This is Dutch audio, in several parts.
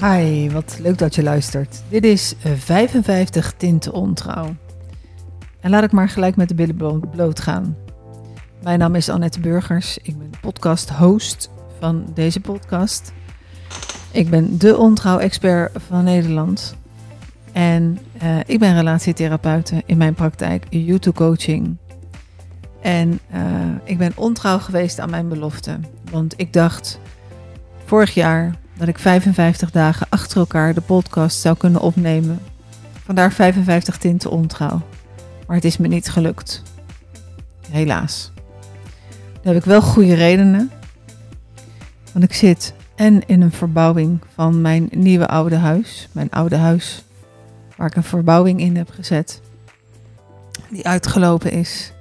Hi, wat leuk dat je luistert. Dit is 55 Tinten Ontrouw. En laat ik maar gelijk met de billen bloot gaan. Mijn naam is Annette Burgers. Ik ben podcast-host van deze podcast. Ik ben de ontrouw-expert van Nederland. En uh, ik ben relatietherapeute in mijn praktijk YouTube-coaching. En uh, ik ben ontrouw geweest aan mijn belofte. Want ik dacht vorig jaar dat ik 55 dagen achter elkaar de podcast zou kunnen opnemen. Vandaar 55 tinten ontrouw. Maar het is me niet gelukt. Helaas. Daar heb ik wel goede redenen. Want ik zit en in een verbouwing van mijn nieuwe oude huis. Mijn oude huis waar ik een verbouwing in heb gezet. Die uitgelopen is.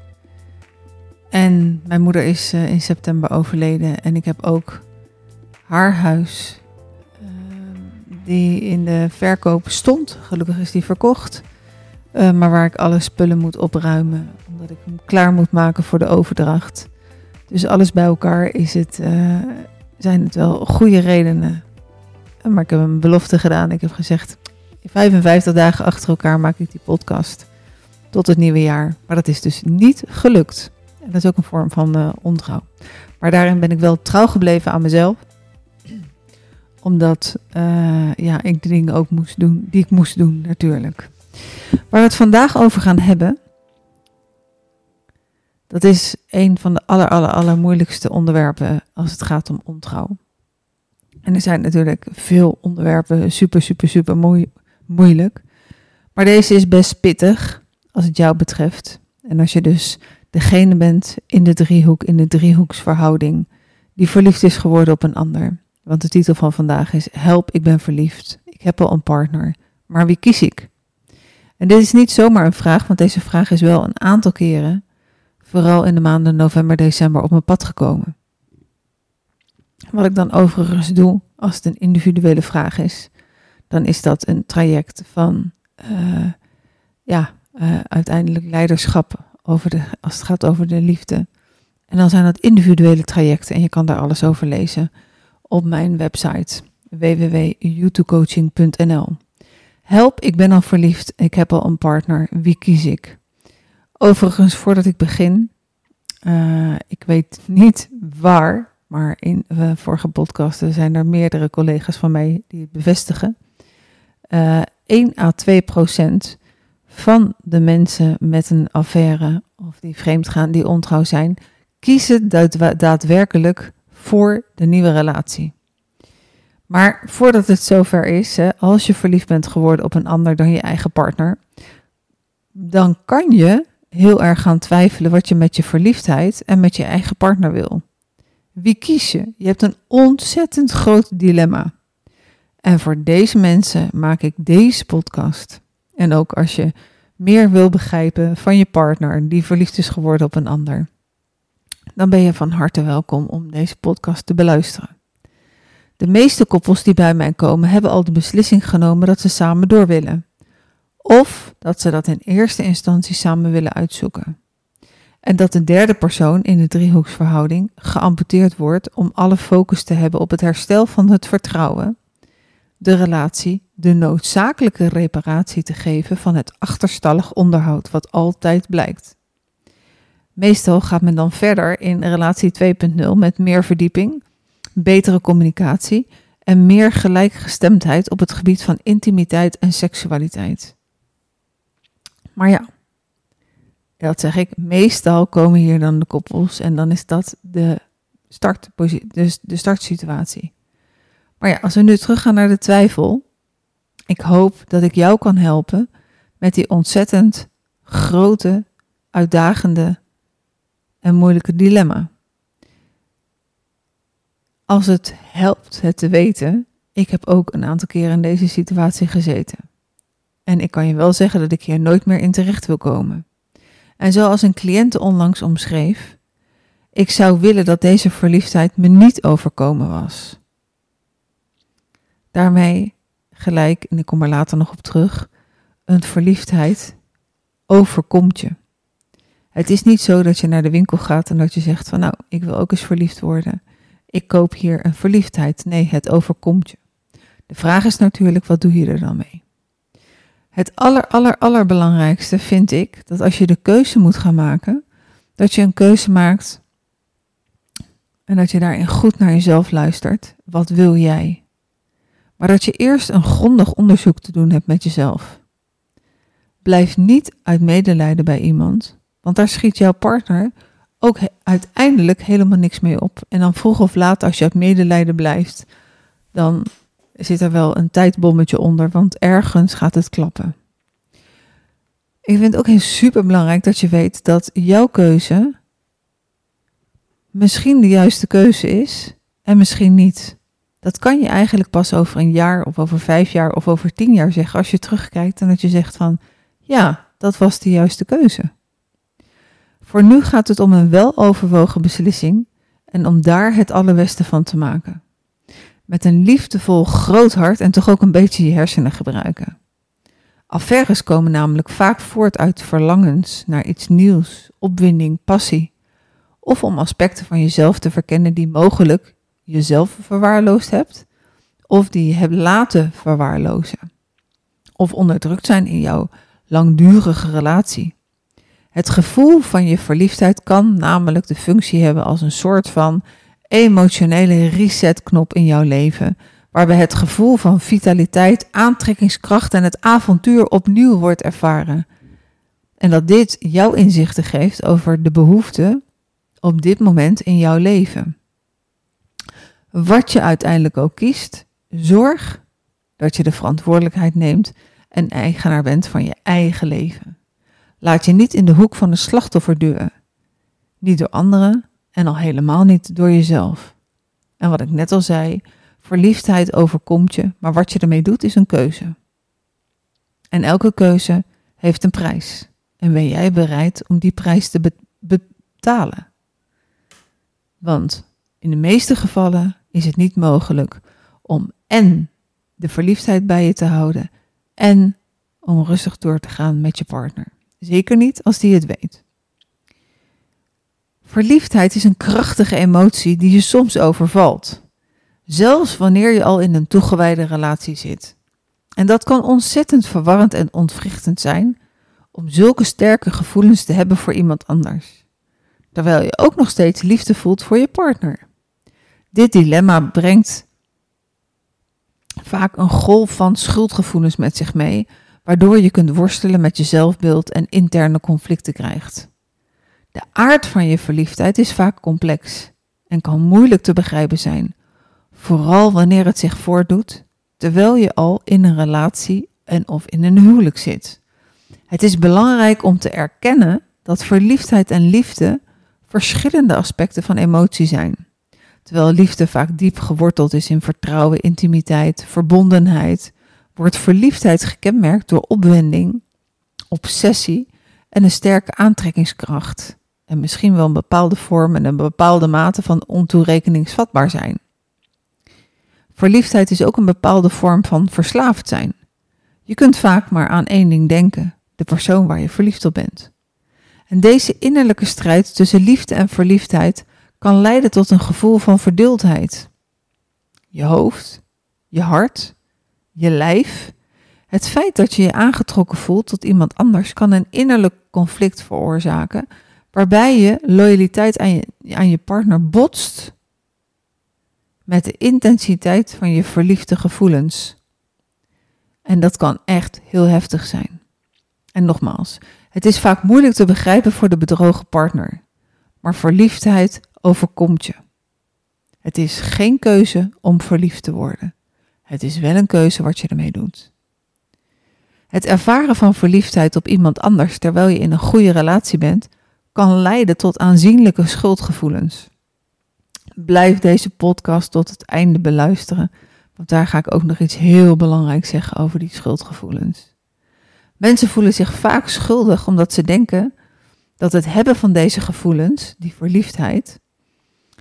En mijn moeder is uh, in september overleden. En ik heb ook haar huis die in de verkoop stond. Gelukkig is die verkocht. Uh, maar waar ik alle spullen moet opruimen. Omdat ik hem klaar moet maken voor de overdracht. Dus alles bij elkaar is het, uh, zijn het wel goede redenen. Maar ik heb een belofte gedaan. Ik heb gezegd, 55 dagen achter elkaar maak ik die podcast. Tot het nieuwe jaar. Maar dat is dus niet gelukt. En dat is ook een vorm van ontrouw. Maar daarin ben ik wel trouw gebleven aan mezelf omdat uh, ja, ik de dingen ook moest doen die ik moest doen, natuurlijk. Waar we het vandaag over gaan hebben, dat is een van de aller, aller, aller moeilijkste onderwerpen als het gaat om ontrouw. En er zijn natuurlijk veel onderwerpen super, super, super moe moeilijk. Maar deze is best pittig als het jou betreft. En als je dus degene bent in de driehoek, in de driehoeksverhouding, die verliefd is geworden op een ander. Want de titel van vandaag is Help, ik ben verliefd. Ik heb al een partner, maar wie kies ik? En dit is niet zomaar een vraag, want deze vraag is wel een aantal keren, vooral in de maanden november, december, op mijn pad gekomen. Wat ik dan overigens doe, als het een individuele vraag is, dan is dat een traject van, uh, ja, uh, uiteindelijk leiderschap over de, als het gaat over de liefde. En dan zijn dat individuele trajecten en je kan daar alles over lezen op mijn website www.youtubecoaching.nl. Help, ik ben al verliefd, ik heb al een partner, wie kies ik? Overigens, voordat ik begin, uh, ik weet niet waar, maar in vorige podcasten zijn er meerdere collega's van mij die het bevestigen. Uh, 1 à 2 procent van de mensen met een affaire of die vreemd gaan, die ontrouw zijn, kiezen daadwerkelijk voor de nieuwe relatie. Maar voordat het zover is, hè, als je verliefd bent geworden op een ander dan je eigen partner, dan kan je heel erg gaan twijfelen wat je met je verliefdheid en met je eigen partner wil. Wie kies je? Je hebt een ontzettend groot dilemma. En voor deze mensen maak ik deze podcast. En ook als je meer wil begrijpen van je partner die verliefd is geworden op een ander dan ben je van harte welkom om deze podcast te beluisteren. De meeste koppels die bij mij komen hebben al de beslissing genomen dat ze samen door willen. Of dat ze dat in eerste instantie samen willen uitzoeken. En dat de derde persoon in de driehoeksverhouding geamputeerd wordt om alle focus te hebben op het herstel van het vertrouwen, de relatie, de noodzakelijke reparatie te geven van het achterstallig onderhoud wat altijd blijkt. Meestal gaat men dan verder in relatie 2.0 met meer verdieping, betere communicatie en meer gelijkgestemdheid op het gebied van intimiteit en seksualiteit. Maar ja, dat zeg ik, meestal komen hier dan de koppels en dan is dat de, start, dus de startsituatie. Maar ja, als we nu teruggaan naar de twijfel, ik hoop dat ik jou kan helpen met die ontzettend grote, uitdagende een moeilijke dilemma. Als het helpt het te weten, ik heb ook een aantal keren in deze situatie gezeten. En ik kan je wel zeggen dat ik hier nooit meer in terecht wil komen. En zoals een cliënte onlangs omschreef, ik zou willen dat deze verliefdheid me niet overkomen was. Daarmee gelijk, en ik kom er later nog op terug, een verliefdheid overkomt je. Het is niet zo dat je naar de winkel gaat en dat je zegt van nou, ik wil ook eens verliefd worden. Ik koop hier een verliefdheid. Nee, het overkomt je. De vraag is natuurlijk, wat doe je er dan mee? Het aller, aller, allerbelangrijkste vind ik dat als je de keuze moet gaan maken, dat je een keuze maakt en dat je daarin goed naar jezelf luistert. Wat wil jij? Maar dat je eerst een grondig onderzoek te doen hebt met jezelf. Blijf niet uit medelijden bij iemand, want daar schiet jouw partner ook uiteindelijk helemaal niks mee op. En dan vroeg of laat, als je uit medelijden blijft, dan zit er wel een tijdbommetje onder, want ergens gaat het klappen. Ik vind het ook heel super belangrijk dat je weet dat jouw keuze misschien de juiste keuze is en misschien niet. Dat kan je eigenlijk pas over een jaar of over vijf jaar of over tien jaar zeggen als je terugkijkt en dat je zegt van ja, dat was de juiste keuze. Voor nu gaat het om een weloverwogen beslissing en om daar het allerbeste van te maken. Met een liefdevol groot hart en toch ook een beetje je hersenen gebruiken. Affaires komen namelijk vaak voort uit verlangens naar iets nieuws, opwinding, passie. Of om aspecten van jezelf te verkennen die mogelijk jezelf verwaarloosd hebt, of die je hebt laten verwaarlozen. Of onderdrukt zijn in jouw langdurige relatie. Het gevoel van je verliefdheid kan namelijk de functie hebben als een soort van emotionele resetknop in jouw leven, waarbij het gevoel van vitaliteit, aantrekkingskracht en het avontuur opnieuw wordt ervaren. En dat dit jouw inzichten geeft over de behoeften op dit moment in jouw leven. Wat je uiteindelijk ook kiest, zorg dat je de verantwoordelijkheid neemt en eigenaar bent van je eigen leven. Laat je niet in de hoek van de slachtoffer duwen. Niet door anderen en al helemaal niet door jezelf. En wat ik net al zei, verliefdheid overkomt je, maar wat je ermee doet is een keuze. En elke keuze heeft een prijs. En ben jij bereid om die prijs te betalen? Want in de meeste gevallen is het niet mogelijk om en de verliefdheid bij je te houden en om rustig door te gaan met je partner. Zeker niet als die het weet. Verliefdheid is een krachtige emotie die je soms overvalt. Zelfs wanneer je al in een toegewijde relatie zit. En dat kan ontzettend verwarrend en ontwrichtend zijn om zulke sterke gevoelens te hebben voor iemand anders. Terwijl je ook nog steeds liefde voelt voor je partner. Dit dilemma brengt vaak een golf van schuldgevoelens met zich mee, waardoor je kunt worstelen met je zelfbeeld en interne conflicten krijgt. De aard van je verliefdheid is vaak complex en kan moeilijk te begrijpen zijn, vooral wanneer het zich voordoet terwijl je al in een relatie en of in een huwelijk zit. Het is belangrijk om te erkennen dat verliefdheid en liefde verschillende aspecten van emotie zijn. Terwijl liefde vaak diep geworteld is in vertrouwen, intimiteit, verbondenheid, wordt verliefdheid gekenmerkt door opwinding, obsessie en een sterke aantrekkingskracht. En misschien wel een bepaalde vorm en een bepaalde mate van ontoerekeningsvatbaar zijn. Verliefdheid is ook een bepaalde vorm van verslaafd zijn. Je kunt vaak maar aan één ding denken: de persoon waar je verliefd op bent. En deze innerlijke strijd tussen liefde en verliefdheid kan leiden tot een gevoel van verdeeldheid. Je hoofd, je hart, je lijf. Het feit dat je je aangetrokken voelt tot iemand anders kan een innerlijk conflict veroorzaken, waarbij je loyaliteit aan je, aan je partner botst met de intensiteit van je verliefde gevoelens. En dat kan echt heel heftig zijn. En nogmaals, het is vaak moeilijk te begrijpen voor de bedrogen partner, maar verliefdheid overkomt je. Het is geen keuze om verliefd te worden. Het is wel een keuze wat je ermee doet. Het ervaren van verliefdheid op iemand anders terwijl je in een goede relatie bent, kan leiden tot aanzienlijke schuldgevoelens. Blijf deze podcast tot het einde beluisteren, want daar ga ik ook nog iets heel belangrijks zeggen over die schuldgevoelens. Mensen voelen zich vaak schuldig omdat ze denken dat het hebben van deze gevoelens, die verliefdheid,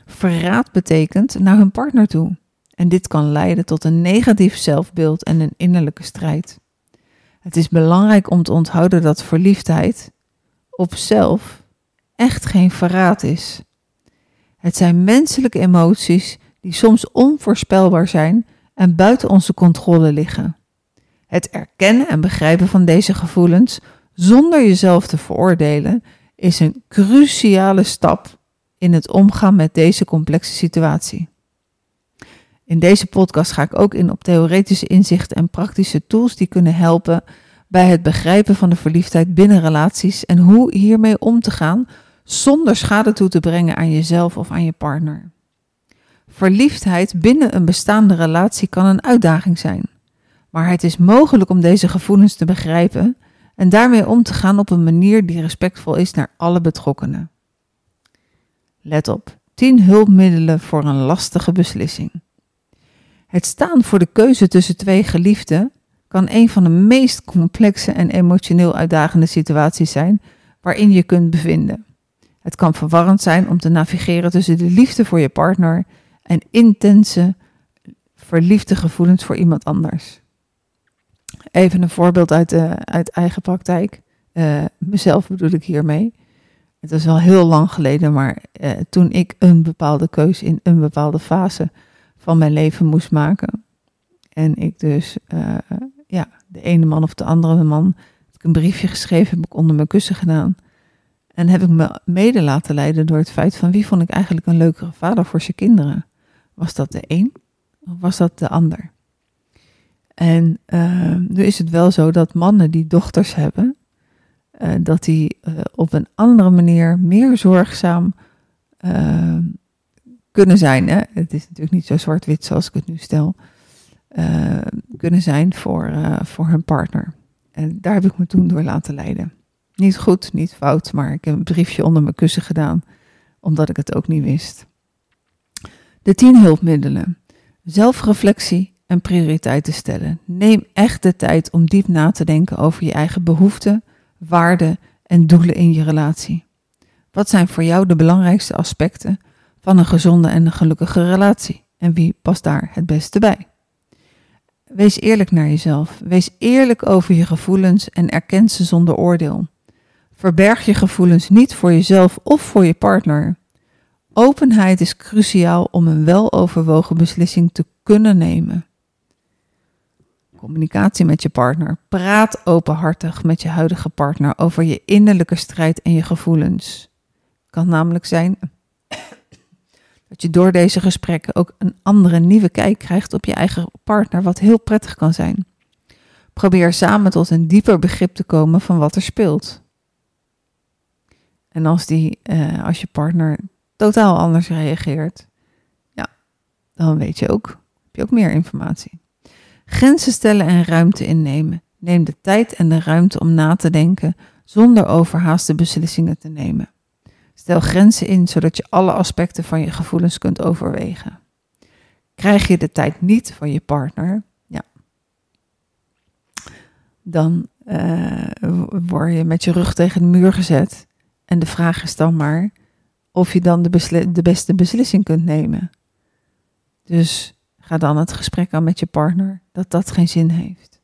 verraad betekent naar hun partner toe. En dit kan leiden tot een negatief zelfbeeld en een innerlijke strijd. Het is belangrijk om te onthouden dat verliefdheid op zelf echt geen verraad is. Het zijn menselijke emoties die soms onvoorspelbaar zijn en buiten onze controle liggen. Het erkennen en begrijpen van deze gevoelens zonder jezelf te veroordelen is een cruciale stap in het omgaan met deze complexe situatie. In deze podcast ga ik ook in op theoretische inzichten en praktische tools die kunnen helpen bij het begrijpen van de verliefdheid binnen relaties en hoe hiermee om te gaan zonder schade toe te brengen aan jezelf of aan je partner. Verliefdheid binnen een bestaande relatie kan een uitdaging zijn, maar het is mogelijk om deze gevoelens te begrijpen en daarmee om te gaan op een manier die respectvol is naar alle betrokkenen. Let op: 10 hulpmiddelen voor een lastige beslissing. Het staan voor de keuze tussen twee geliefden kan een van de meest complexe en emotioneel uitdagende situaties zijn waarin je kunt bevinden. Het kan verwarrend zijn om te navigeren tussen de liefde voor je partner en intense, verliefde gevoelens voor iemand anders. Even een voorbeeld uit, uit eigen praktijk. Uh, mezelf bedoel ik hiermee. Het is al heel lang geleden, maar uh, toen ik een bepaalde keuze in een bepaalde fase van mijn leven moest maken. En ik dus uh, ja, de ene man of de andere man, heb ik een briefje geschreven, heb ik onder mijn kussen gedaan. En heb ik me mede laten leiden door het feit van wie vond ik eigenlijk een leukere vader voor zijn kinderen. Was dat de een of was dat de ander? En uh, nu is het wel zo dat mannen die dochters hebben, uh, dat die uh, op een andere manier meer zorgzaam ehm, kunnen zijn. Hè? Het is natuurlijk niet zo zwart-wit zoals ik het nu stel. Ehm, kunnen zijn voor, eh, voor hun partner. En daar heb ik me toen door laten leiden. Niet goed, niet fout, maar ik heb een briefje onder mijn kussen gedaan, omdat ik het ook niet wist. De tien hulpmiddelen. Zelfreflectie en prioriteiten stellen. Neem echt de tijd om diep na te denken over je eigen behoeften, waarden en doelen in je relatie. Wat zijn voor jou de belangrijkste aspecten van een gezonde en een gelukkige relatie? En wie past daar het beste bij? Wees eerlijk naar jezelf. Wees eerlijk over je gevoelens en erken ze zonder oordeel. Verberg je gevoelens niet voor jezelf of voor je partner. Openheid is cruciaal om een weloverwogen beslissing te kunnen nemen. Communicatie met je partner. Praat openhartig met je huidige partner over je innerlijke strijd en je gevoelens. Kan namelijk zijn dat je door deze gesprekken ook een andere nieuwe kijk krijgt op je eigen partner, wat heel prettig kan zijn. Probeer samen tot een dieper begrip te komen van wat er speelt. En als, die, uh, als je partner totaal anders reageert, ja, dan weet je ook, heb je ook meer informatie. Grenzen stellen en ruimte innemen. Neem de tijd en de ruimte om na te denken zonder overhaaste beslissingen te nemen. Stel grenzen in zodat je alle aspecten van je gevoelens kunt overwegen. Krijg je de tijd niet van je partner, ja, dan uh, word je met je rug tegen de muur gezet. En de vraag is dan maar of je dan de beste beslissing kunt nemen. Dus ga dan het gesprek aan met je partner dat dat geen zin heeft.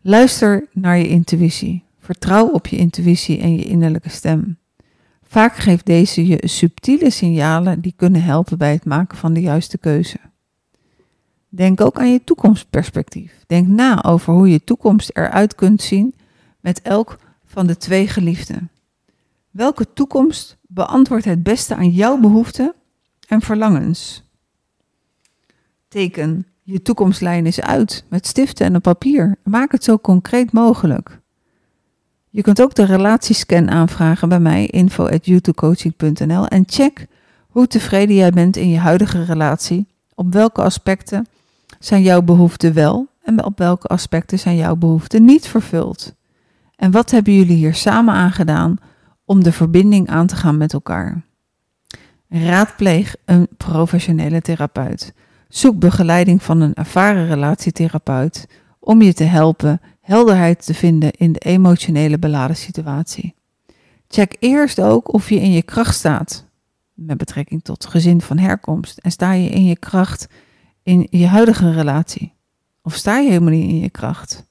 Luister naar je intuïtie. Vertrouw op je intuïtie en je innerlijke stem. Vaak geeft deze je subtiele signalen die kunnen helpen bij het maken van de juiste keuze. Denk ook aan je toekomstperspectief. Denk na over hoe je toekomst eruit kunt zien met elk van de twee geliefden. Welke toekomst beantwoordt het beste aan jouw behoeften en verlangens? Teken je toekomstlijn eens uit met stiften en een papier. Maak het zo concreet mogelijk. Je kunt ook de relatiescan aanvragen bij mij, info.youtubecoaching.nl en check hoe tevreden jij bent in je huidige relatie. Op welke aspecten zijn jouw behoeften wel en op welke aspecten zijn jouw behoeften niet vervuld? En wat hebben jullie hier samen aan gedaan om de verbinding aan te gaan met elkaar? Raadpleeg een professionele therapeut. Zoek begeleiding van een ervaren relatietherapeut om je te helpen helderheid te vinden in de emotionele beladen situatie. Check eerst ook of je in je kracht staat met betrekking tot gezin van herkomst en sta je in je kracht in je huidige relatie of sta je helemaal niet in je kracht.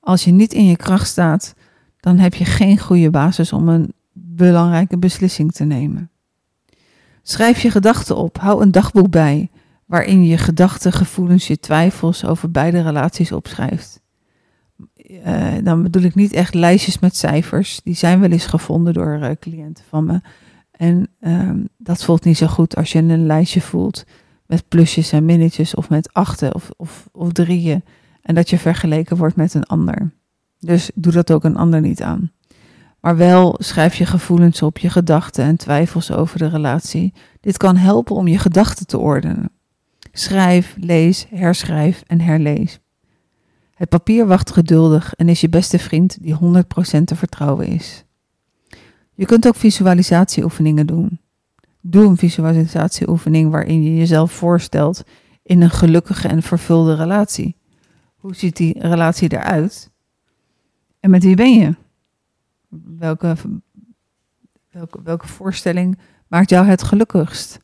Als je niet in je kracht staat, dan heb je geen goede basis om een belangrijke beslissing te nemen. Schrijf je gedachten op, hou een dagboek bij waarin je gedachten, gevoelens, je twijfels over beide relaties opschrijft. Uh, dan bedoel ik niet echt lijstjes met cijfers. Die zijn wel eens gevonden door uh, cliënten van me. En um, dat voelt niet zo goed als je een lijstje voelt met plusjes en minnetjes of met achten of, of drieën. En dat je vergeleken wordt met een ander. Dus doe dat ook een ander niet aan. Maar wel schrijf je gevoelens op, je gedachten en twijfels over de relatie. Dit kan helpen om je gedachten te ordenen. Schrijf, lees, herschrijf en herlees. Het papier wacht geduldig en is je beste vriend die 100% te vertrouwen is. Je kunt ook visualisatieoefeningen doen. Doe een visualisatieoefening waarin je jezelf voorstelt in een gelukkige en vervulde relatie. Hoe ziet die relatie eruit? En met wie ben je? Welke, welke, welke voorstelling maakt jou het gelukkigst?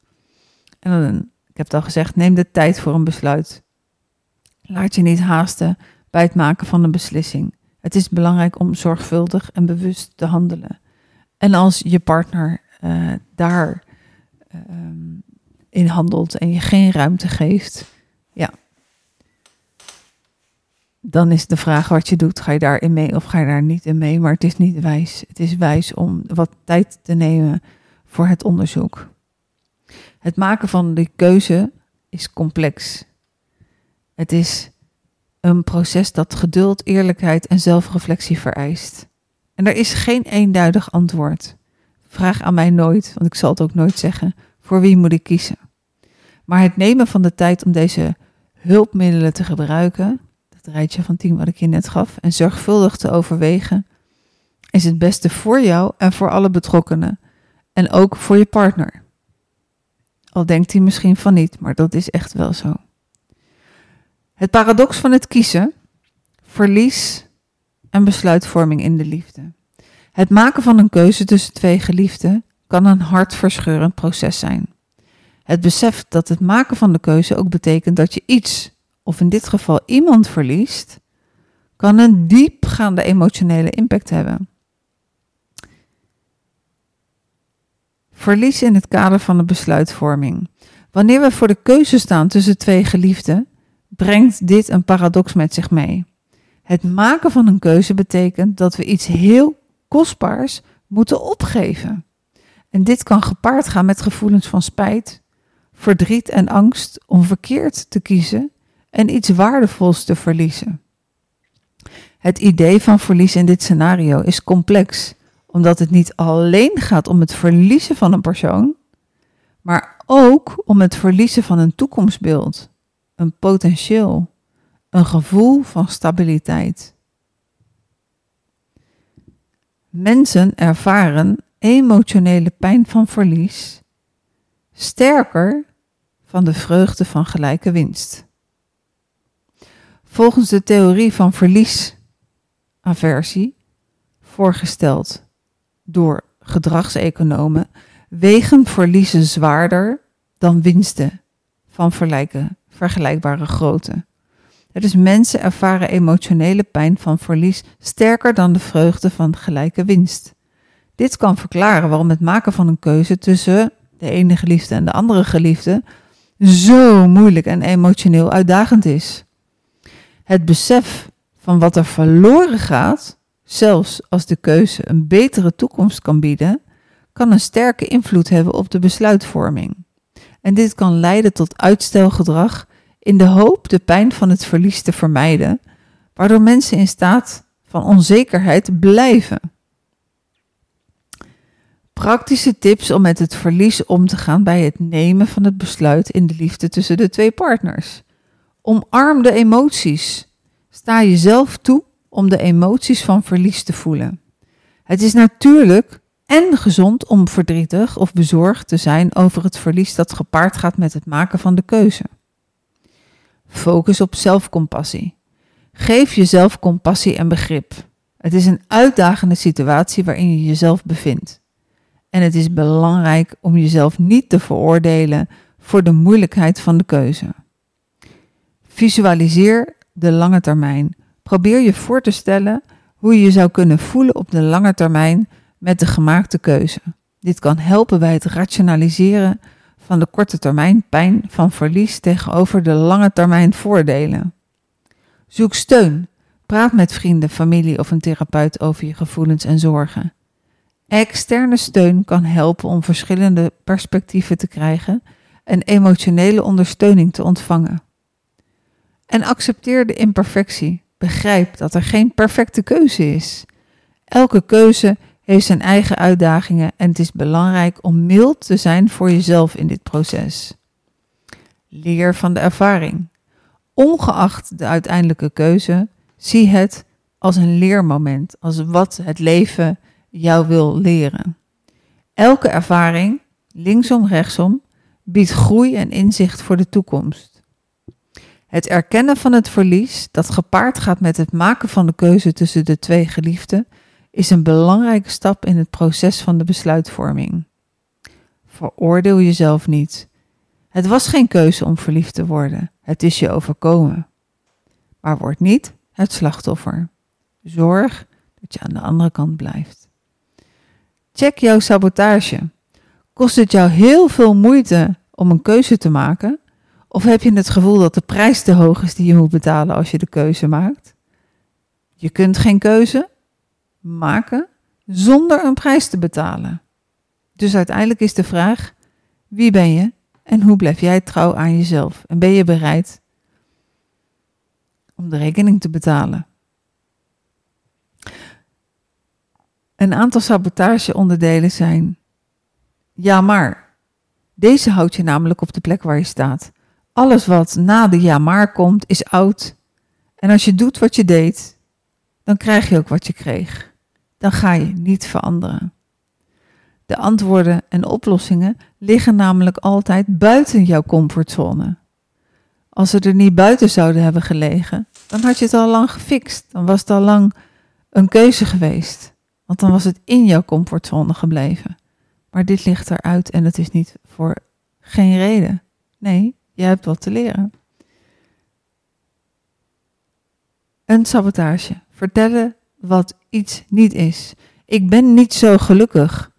En dan, ik heb het al gezegd, neem de tijd voor een besluit. Laat je niet haasten bij het maken van een beslissing. Het is belangrijk om zorgvuldig en bewust te handelen. En als je partner uh, daar uh, in handelt en je geen ruimte geeft, ja, dan is de vraag wat je doet. Ga je daarin mee of ga je daar niet in mee? Maar het is niet wijs. Het is wijs om wat tijd te nemen voor het onderzoek. Het maken van de keuze is complex. Het is een proces dat geduld, eerlijkheid en zelfreflectie vereist. En er is geen eenduidig antwoord. Vraag aan mij nooit, want ik zal het ook nooit zeggen, voor wie moet ik kiezen. Maar het nemen van de tijd om deze hulpmiddelen te gebruiken, dat rijtje van tien wat ik je net gaf, en zorgvuldig te overwegen, is het beste voor jou en voor alle betrokkenen. En ook voor je partner. Al denkt hij misschien van niet, maar dat is echt wel zo. Het paradox van het kiezen, verlies en besluitvorming in de liefde. Het maken van een keuze tussen twee geliefden kan een hartverscheurend proces zijn. Het besef dat het maken van de keuze ook betekent dat je iets, of in dit geval iemand verliest, kan een diepgaande emotionele impact hebben. Verlies in het kader van de besluitvorming. Wanneer we voor de keuze staan tussen twee geliefden, brengt dit een paradox met zich mee. Het maken van een keuze betekent dat we iets heel kostbaars moeten opgeven. En dit kan gepaard gaan met gevoelens van spijt, verdriet en angst om verkeerd te kiezen en iets waardevols te verliezen. Het idee van verlies in dit scenario is complex, omdat het niet alleen gaat om het verliezen van een persoon, maar ook om het verliezen van een toekomstbeeld een potentieel, een gevoel van stabiliteit. Mensen ervaren emotionele pijn van verlies sterker van de vreugde van gelijke winst. Volgens de theorie van verliesaversie, voorgesteld door gedragseconomen, wegen verliezen zwaarder dan winsten van vergelijkbare grootte. Dus mensen ervaren emotionele pijn van verlies sterker dan de vreugde van gelijke winst. Dit kan verklaren waarom het maken van een keuze tussen de ene geliefde en de andere geliefde zo moeilijk en emotioneel uitdagend is. Het besef van wat er verloren gaat, zelfs als de keuze een betere toekomst kan bieden, kan een sterke invloed hebben op de besluitvorming. En dit kan leiden tot uitstelgedrag in de hoop de pijn van het verlies te vermijden, waardoor mensen in staat van onzekerheid blijven. Praktische tips om met het verlies om te gaan bij het nemen van het besluit in de liefde tussen de twee partners. Omarm de emoties. Sta jezelf toe om de emoties van verlies te voelen. Het is natuurlijk en gezond om verdrietig of bezorgd te zijn over het verlies dat gepaard gaat met het maken van de keuze. Focus op zelfcompassie. Geef jezelf compassie en begrip. Het is een uitdagende situatie waarin je jezelf bevindt. En het is belangrijk om jezelf niet te veroordelen voor de moeilijkheid van de keuze. Visualiseer de lange termijn. Probeer je voor te stellen hoe je je zou kunnen voelen op de lange termijn met de gemaakte keuze. Dit kan helpen bij het rationaliseren van de korte termijn pijn van verlies tegenover de lange termijn voordelen. Zoek steun. Praat met vrienden, familie of een therapeut over je gevoelens en zorgen. Externe steun kan helpen om verschillende perspectieven te krijgen en emotionele ondersteuning te ontvangen. En accepteer de imperfectie. Begrijp dat er geen perfecte keuze is. Elke keuze heeft zijn eigen uitdagingen en het is belangrijk om mild te zijn voor jezelf in dit proces. Leer van de ervaring. Ongeacht de uiteindelijke keuze, zie het als een leermoment, als wat het leven jou wil leren. Elke ervaring, linksom, rechtsom, biedt groei en inzicht voor de toekomst. Het erkennen van het verlies, dat gepaard gaat met het maken van de keuze tussen de twee geliefden, is een belangrijke stap in het proces van de besluitvorming. Veroordeel jezelf niet. Het was geen keuze om verliefd te worden, het is je overkomen. Maar word niet het slachtoffer. Zorg dat je aan de andere kant blijft. Check jouw sabotage. Kost het jou heel veel moeite om een keuze te maken? Of heb je het gevoel dat de prijs te hoog is die je moet betalen als je de keuze maakt? Je kunt geen keuze maken zonder een prijs te betalen. Dus uiteindelijk is de vraag: wie ben je en hoe blijf jij trouw aan jezelf? En ben je bereid om de rekening te betalen? Een aantal sabotageonderdelen zijn: ja, maar. Deze houdt je namelijk op de plek waar je staat. Alles wat na de ja maar komt, is oud. En als je doet wat je deed, dan krijg je ook wat je kreeg. Dan ga je niet veranderen. De antwoorden en oplossingen liggen namelijk altijd buiten jouw comfortzone. Als ze er niet buiten zouden hebben gelegen, dan had je het al lang gefixt. Dan was het al lang een keuze geweest. Want dan was het in jouw comfortzone gebleven. Maar dit ligt eruit en het is niet voor geen reden. Nee, je hebt wat te leren. Een sabotage. Vertellen wat iets niet is. Ik ben niet zo gelukkig.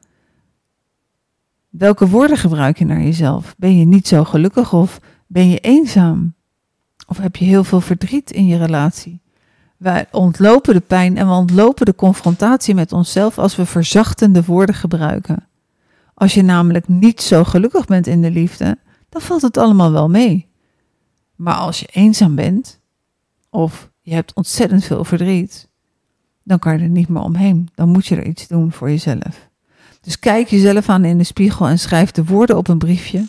Welke woorden gebruik je naar jezelf? Ben je niet zo gelukkig of ben je eenzaam? Of heb je heel veel verdriet in je relatie? Wij ontlopen de pijn en we ontlopen de confrontatie met onszelf als we verzachtende woorden gebruiken. Als je namelijk niet zo gelukkig bent in de liefde, dan valt het allemaal wel mee. Maar als je eenzaam bent, of je hebt ontzettend veel verdriet, dan kan je er niet meer omheen. Dan moet je er iets doen voor jezelf. Dus kijk jezelf aan in de spiegel en schrijf de woorden op een briefje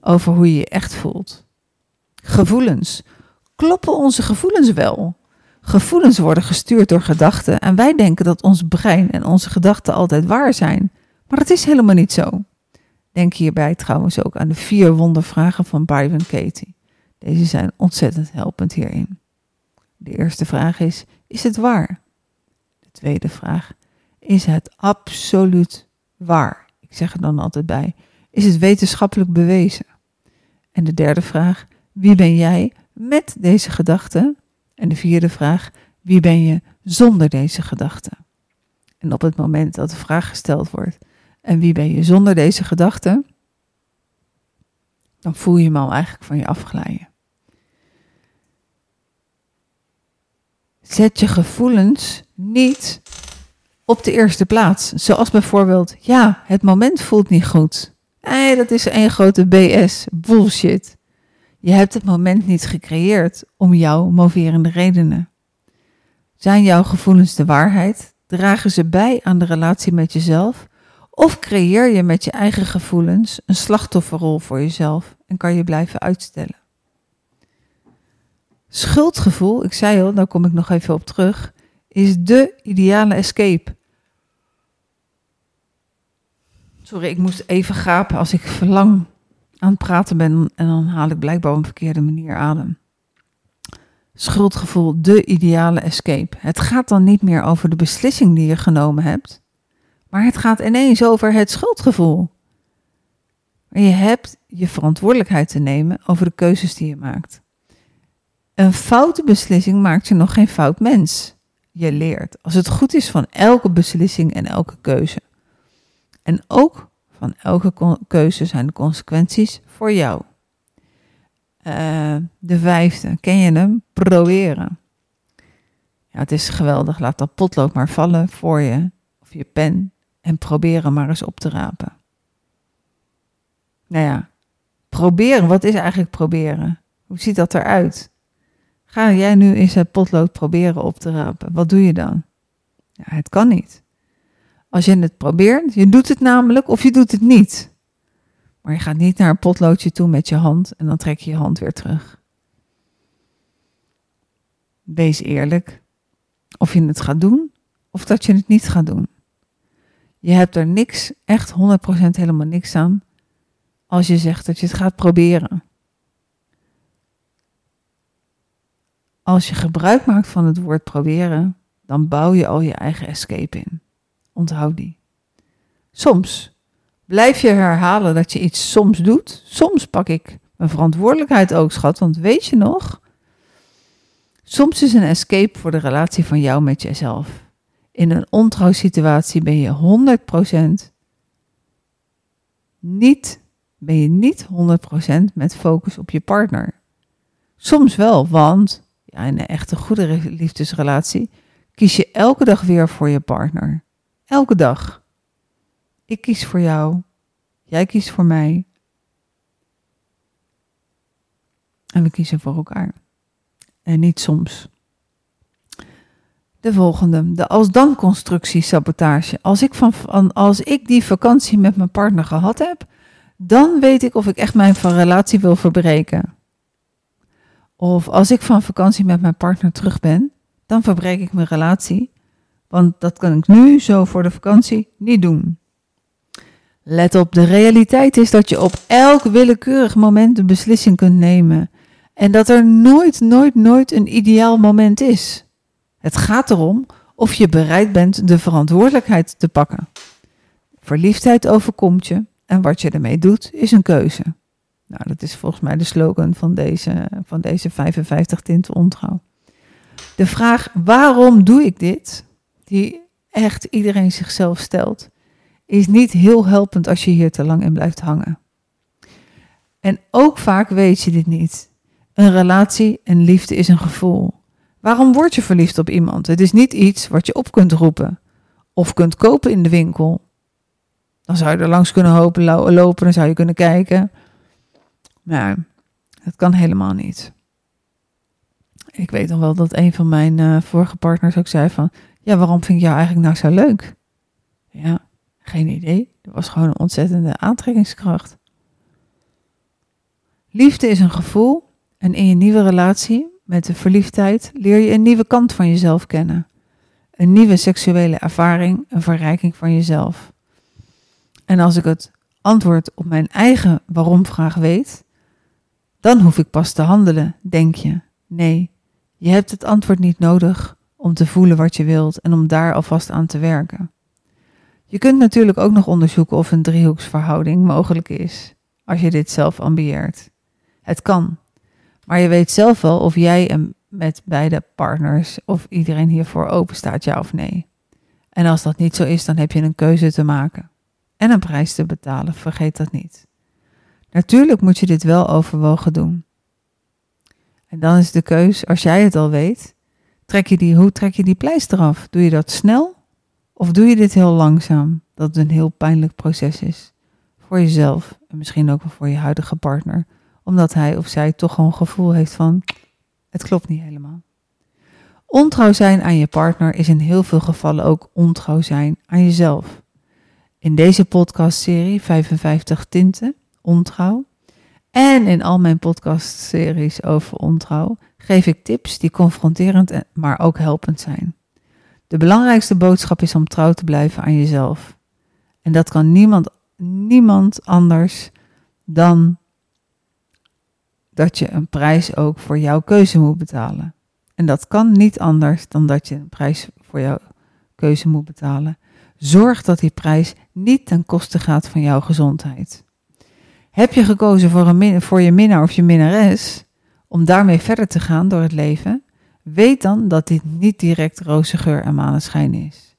over hoe je je echt voelt. Gevoelens. Kloppen onze gevoelens wel? Gevoelens worden gestuurd door gedachten en wij denken dat ons brein en onze gedachten altijd waar zijn. Maar dat is helemaal niet zo. Denk hierbij trouwens ook aan de vier wondervragen van Byron Katie. Deze zijn ontzettend helpend hierin. De eerste vraag is: is het waar? De tweede vraag: is het absoluut waar? Ik zeg er dan altijd bij: is het wetenschappelijk bewezen? En de derde vraag: wie ben jij met deze gedachten? En de vierde vraag: wie ben je zonder deze gedachten? En op het moment dat de vraag gesteld wordt: en wie ben je zonder deze gedachten? Dan voel je hem al eigenlijk van je afglijden. Zet je gevoelens niet op de eerste plaats. Zoals bijvoorbeeld, ja, het moment voelt niet goed. Nee, dat is een grote BS, bullshit. Je hebt het moment niet gecreëerd om jouw moverende redenen. Zijn jouw gevoelens de waarheid? Dragen ze bij aan de relatie met jezelf? Of creëer je met je eigen gevoelens een slachtofferrol voor jezelf en kan je blijven uitstellen? Schuldgevoel, ik zei al, daar kom ik nog even op terug, is de ideale escape. Sorry, ik moest even gapen als ik lang aan het praten ben en dan haal ik blijkbaar op een verkeerde manier adem. Schuldgevoel, de ideale escape. Het gaat dan niet meer over de beslissing die je genomen hebt, maar het gaat ineens over het schuldgevoel. je hebt je verantwoordelijkheid te nemen over de keuzes die je maakt. Een foute beslissing maakt je nog geen fout mens. Je leert, als het goed is, van elke beslissing en elke keuze. En ook Van elke keuze zijn de consequenties voor jou. Uh, de vijfde, ken je hem? Proberen. Ja, het is geweldig. Laat dat potlood maar vallen voor je, of je pen, en probeer hem maar eens op te rapen. Nou ja, proberen. Wat is eigenlijk proberen? Hoe ziet dat eruit? Ga jij nu eens het potlood proberen op te rapen? Wat doe je dan? Ja, het kan niet. Als je het probeert, je doet het namelijk of je doet het niet. Maar je gaat niet naar een potloodje toe met je hand en dan trek je je hand weer terug. Wees eerlijk of je het gaat doen of dat je het niet gaat doen. Je hebt er niks, echt 100% helemaal niks aan als je zegt dat je het gaat proberen. Als je gebruik maakt van het woord proberen, dan bouw je al je eigen escape in. Onthoud die. Soms blijf je herhalen dat je iets soms doet. Soms pak ik mijn verantwoordelijkheid ook, schat, want weet je nog? Soms is een escape voor de relatie van jou met jezelf. In een ontrouw situatie ben je 100% niet, ben je niet 100% met focus op je partner. Soms wel, want ja, in een echte goede liefdesrelatie kies je elke dag weer voor je partner. Elke dag. Ik kies voor jou. Jij kiest voor mij. En we kiezen voor elkaar. En niet soms. De volgende, de als-dan constructie sabotage. Als ik, van, als ik die vakantie met mijn partner gehad heb, dan weet ik of ik echt mijn relatie wil verbreken. Of als ik van vakantie met mijn partner terug ben, dan verbreek ik mijn relatie. Want dat kan ik nu, zo voor de vakantie, niet doen. Let op, de realiteit is dat je op elk willekeurig moment een beslissing kunt nemen. En dat er nooit, nooit, nooit een ideaal moment is. Het gaat erom of je bereid bent de verantwoordelijkheid te pakken. Verliefdheid overkomt je en wat je ermee doet is een keuze. Nou, dat is volgens mij de slogan van deze, van deze 55 tinten ontrouw. De vraag waarom doe ik dit, die echt iedereen zichzelf stelt, is niet heel helpend als je hier te lang in blijft hangen. En ook vaak weet je dit niet. Een relatie en liefde is een gevoel. Waarom word je verliefd op iemand? Het is niet iets wat je op kunt roepen of kunt kopen in de winkel. Dan zou je er langs kunnen lopen, dan zou je kunnen kijken. Maar het kan helemaal niet. Ik weet nog wel dat een van mijn uh, vorige partners ook zei van... Ja, waarom vind ik jou eigenlijk nou zo leuk? Ja, geen idee. Er was gewoon een ontzettende aantrekkingskracht. Liefde is een gevoel en in je nieuwe relatie met de verliefdheid leer je een nieuwe kant van jezelf kennen. Een nieuwe seksuele ervaring, een verrijking van jezelf. En als ik het antwoord op mijn eigen waarom-vraag weet, dan hoef ik pas te handelen, denk je. Nee, je hebt het antwoord niet nodig om te voelen wat je wilt en om daar alvast aan te werken. Je kunt natuurlijk ook nog onderzoeken of een driehoeksverhouding mogelijk is, als je dit zelf ambieert. Het kan, maar je weet zelf wel of jij en met beide partners of iedereen hiervoor open staat, ja of nee. En als dat niet zo is, dan heb je een keuze te maken en een prijs te betalen, vergeet dat niet. Natuurlijk moet je dit wel overwogen doen. En dan is de keus, als jij het al weet, trek je die, hoe trek je die pleister af? Doe je dat snel of doe je dit heel langzaam? Dat het een heel pijnlijk proces is. Voor jezelf en misschien ook wel voor je huidige partner. Omdat hij of zij toch gewoon gevoel heeft van, het klopt niet helemaal. Ontrouw zijn aan je partner is in heel veel gevallen ook ontrouw zijn aan jezelf. In deze podcastserie 55 tinten ontrouw. En in al mijn podcastseries over ontrouw geef ik tips die confronterend, maar ook helpend zijn. De belangrijkste boodschap is om trouw te blijven aan jezelf. En dat kan niemand, niemand anders dan dat je een prijs ook voor jouw keuze moet betalen. En dat kan niet anders dan dat je een prijs voor jouw keuze moet betalen. Zorg dat die prijs niet ten koste gaat van jouw gezondheid. Heb je gekozen voor, een, voor je minnaar of je minnares om daarmee verder te gaan door het leven? Weet dan dat dit niet direct roze geur en maneschijn is.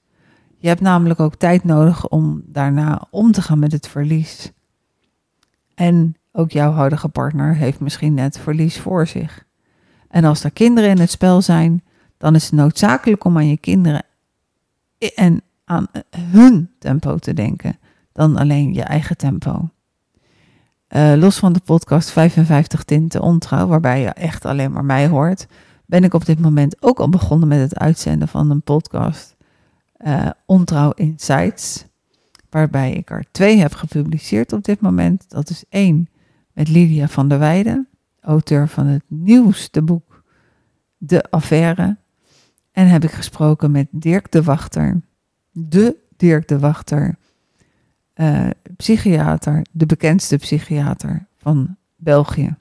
Je hebt namelijk ook tijd nodig om daarna om te gaan met het verlies. En ook jouw huidige partner heeft misschien net verlies voor zich. En als er kinderen in het spel zijn, dan is het noodzakelijk om aan je kinderen en aan hun tempo te denken dan alleen je eigen tempo. Uh, los van de podcast 55 Tinten Ontrouw, waarbij je echt alleen maar mij hoort, ben ik op dit moment ook al begonnen met het uitzenden van een podcast uh, Ontrouw Insights, waarbij ik er twee heb gepubliceerd op dit moment. Dat is één met Lydia van der Weijden, auteur van het nieuwste boek De Affaire. En heb ik gesproken met Dirk de Wachter, de Dirk de Wachter, uh, psychiater, de bekendste psychiater van België.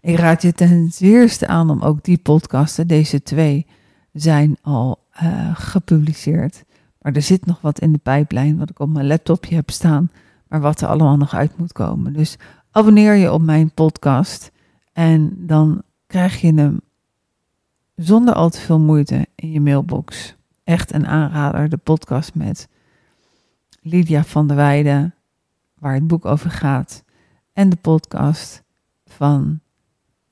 Ik raad je ten zeerste aan om ook die podcasten, deze twee, zijn al uh, gepubliceerd. Maar er zit nog wat in de pijplijn, wat ik op mijn laptopje heb staan, maar wat er allemaal nog uit moet komen. Dus abonneer je op mijn podcast en dan krijg je hem zonder al te veel moeite in je mailbox. Echt een aanrader, de podcast met Lydia van der Weijden, waar het boek over gaat. En de podcast van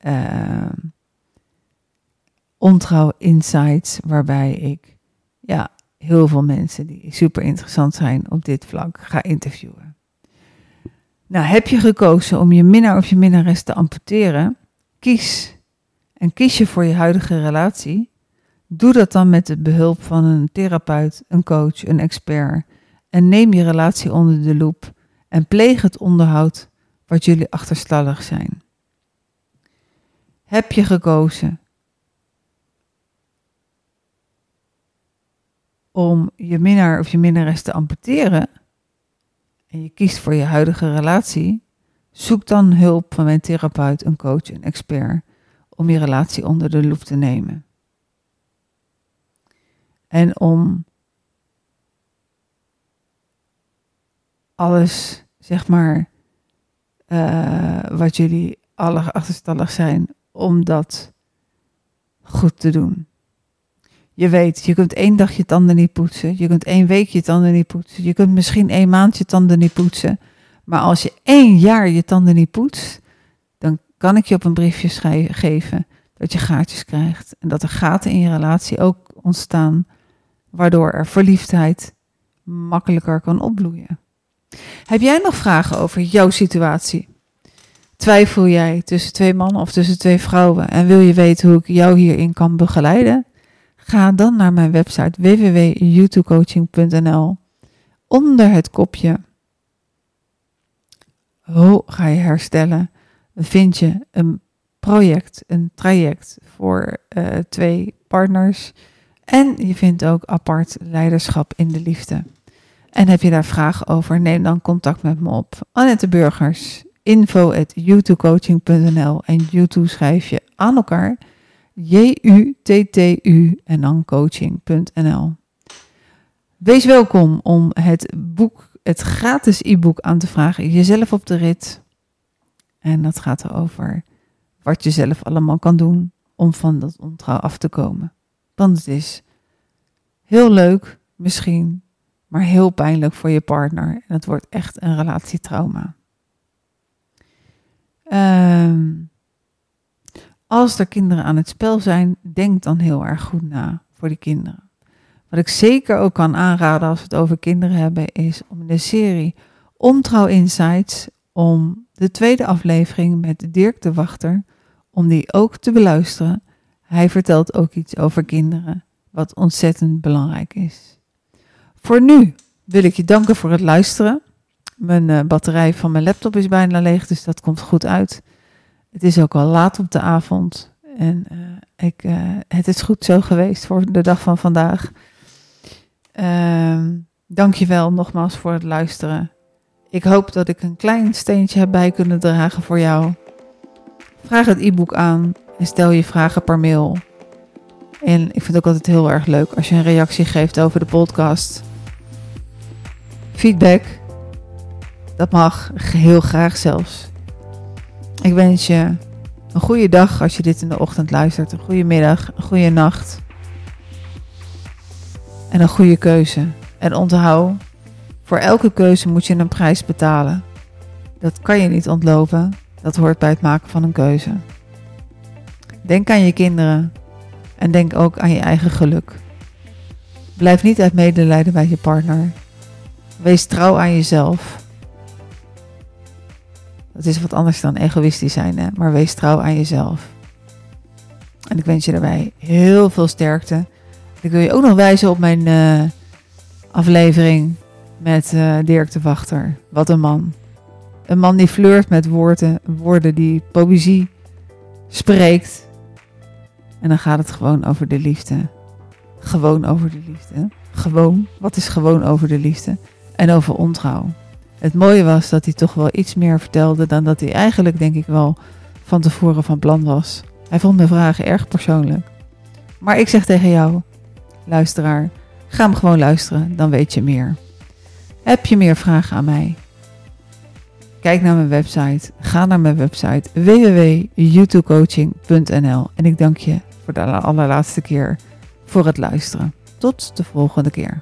uh, Ontrouw Insights, waarbij ik ja, heel veel mensen die super interessant zijn op dit vlak ga interviewen. Nou, heb je gekozen om je minnaar of je minnares te amputeren? Kies. En kies je voor je huidige relatie? Doe dat dan met de behulp van een therapeut, een coach, een expert en neem je relatie onder de loep en pleeg het onderhoud wat jullie achterstallig zijn. Heb je gekozen om je minnaar of je minnares te amputeren en je kiest voor je huidige relatie, zoek dan hulp van mijn therapeut, een coach, een expert om je relatie onder de loep te nemen. En om alles, zeg maar, uh, wat jullie alle achterstallig zijn, om dat goed te doen. Je weet, je kunt één dag je tanden niet poetsen. Je kunt één week je tanden niet poetsen. Je kunt misschien één maand je tanden niet poetsen. Maar als je één jaar je tanden niet poetst, dan kan ik je op een briefje geven dat je gaatjes krijgt. En dat er gaten in je relatie ook ontstaan, waardoor er verliefdheid makkelijker kan opbloeien. Heb jij nog vragen over jouw situatie? Twijfel jij tussen twee mannen of tussen twee vrouwen en wil je weten hoe ik jou hierin kan begeleiden? Ga dan naar mijn website www.youtubecoaching.nl. Onder het kopje Hoe ga je herstellen? vind je een project, een traject voor uh, twee partners. En je vindt ook apart leiderschap in de liefde. En heb je daar vragen over, neem dan contact met me op. Annette Burgers, info at en YouTube schrijf je aan elkaar J-U-T-T-U en dan coaching.nl. Wees welkom om het boek, het gratis e-book aan te vragen, jezelf op de rit. En dat gaat erover wat je zelf allemaal kan doen om van dat ontrouw af te komen. Want het is heel leuk, misschien maar heel pijnlijk voor je partner. En het wordt echt een relatietrauma. Um, als er kinderen aan het spel zijn, denk dan heel erg goed na voor die kinderen. Wat ik zeker ook kan aanraden als we het over kinderen hebben, is om de serie Ontrouw Insights, om de tweede aflevering met Dirk de Wachter, om die ook te beluisteren. Hij vertelt ook iets over kinderen, wat ontzettend belangrijk is. Voor nu wil ik je danken voor het luisteren. Mijn uh, batterij van mijn laptop is bijna leeg, dus dat komt goed uit. Het is ook al laat op de avond en uh, ik, uh, het is goed zo geweest voor de dag van vandaag. Je wel nogmaals voor het luisteren. Ik hoop dat ik een klein steentje heb bij kunnen dragen voor jou. Vraag het e-book aan en stel je vragen per mail. En ik vind het ook altijd heel erg leuk als je een reactie geeft over de podcast feedback. Dat mag heel graag zelfs. Ik wens je een goede dag als je dit in de ochtend luistert. Een goede middag, een goede nacht. en een goede keuze. En onthoud, voor elke keuze moet je een prijs betalen. Dat kan je niet ontlopen. Dat hoort bij het maken van een keuze. Denk aan je kinderen en denk ook aan je eigen geluk. Blijf niet uit medelijden bij je partner. Wees trouw aan jezelf. Dat is wat anders dan egoïstisch zijn, hè? maar wees trouw aan jezelf. En ik wens je daarbij heel veel sterkte. Ik wil je ook nog wijzen op mijn uh, aflevering met uh, Dirk de Wachter. Wat een man. Een man die flirt met woorden, woorden die poëzie spreekt. En dan gaat het gewoon over de liefde. Gewoon over de liefde. Gewoon. Wat is gewoon over de liefde? En over ontrouw. Het mooie was dat hij toch wel iets meer vertelde dan dat hij eigenlijk, denk ik wel, van tevoren van plan was. Hij vond mijn vragen erg persoonlijk. Maar ik zeg tegen jou, luisteraar, ga hem gewoon luisteren, dan weet je meer. Heb je meer vragen aan mij? Kijk naar mijn website. Ga naar mijn website www.youtubecoaching.nl En ik dank je voor de allerlaatste keer voor het luisteren. Tot de volgende keer.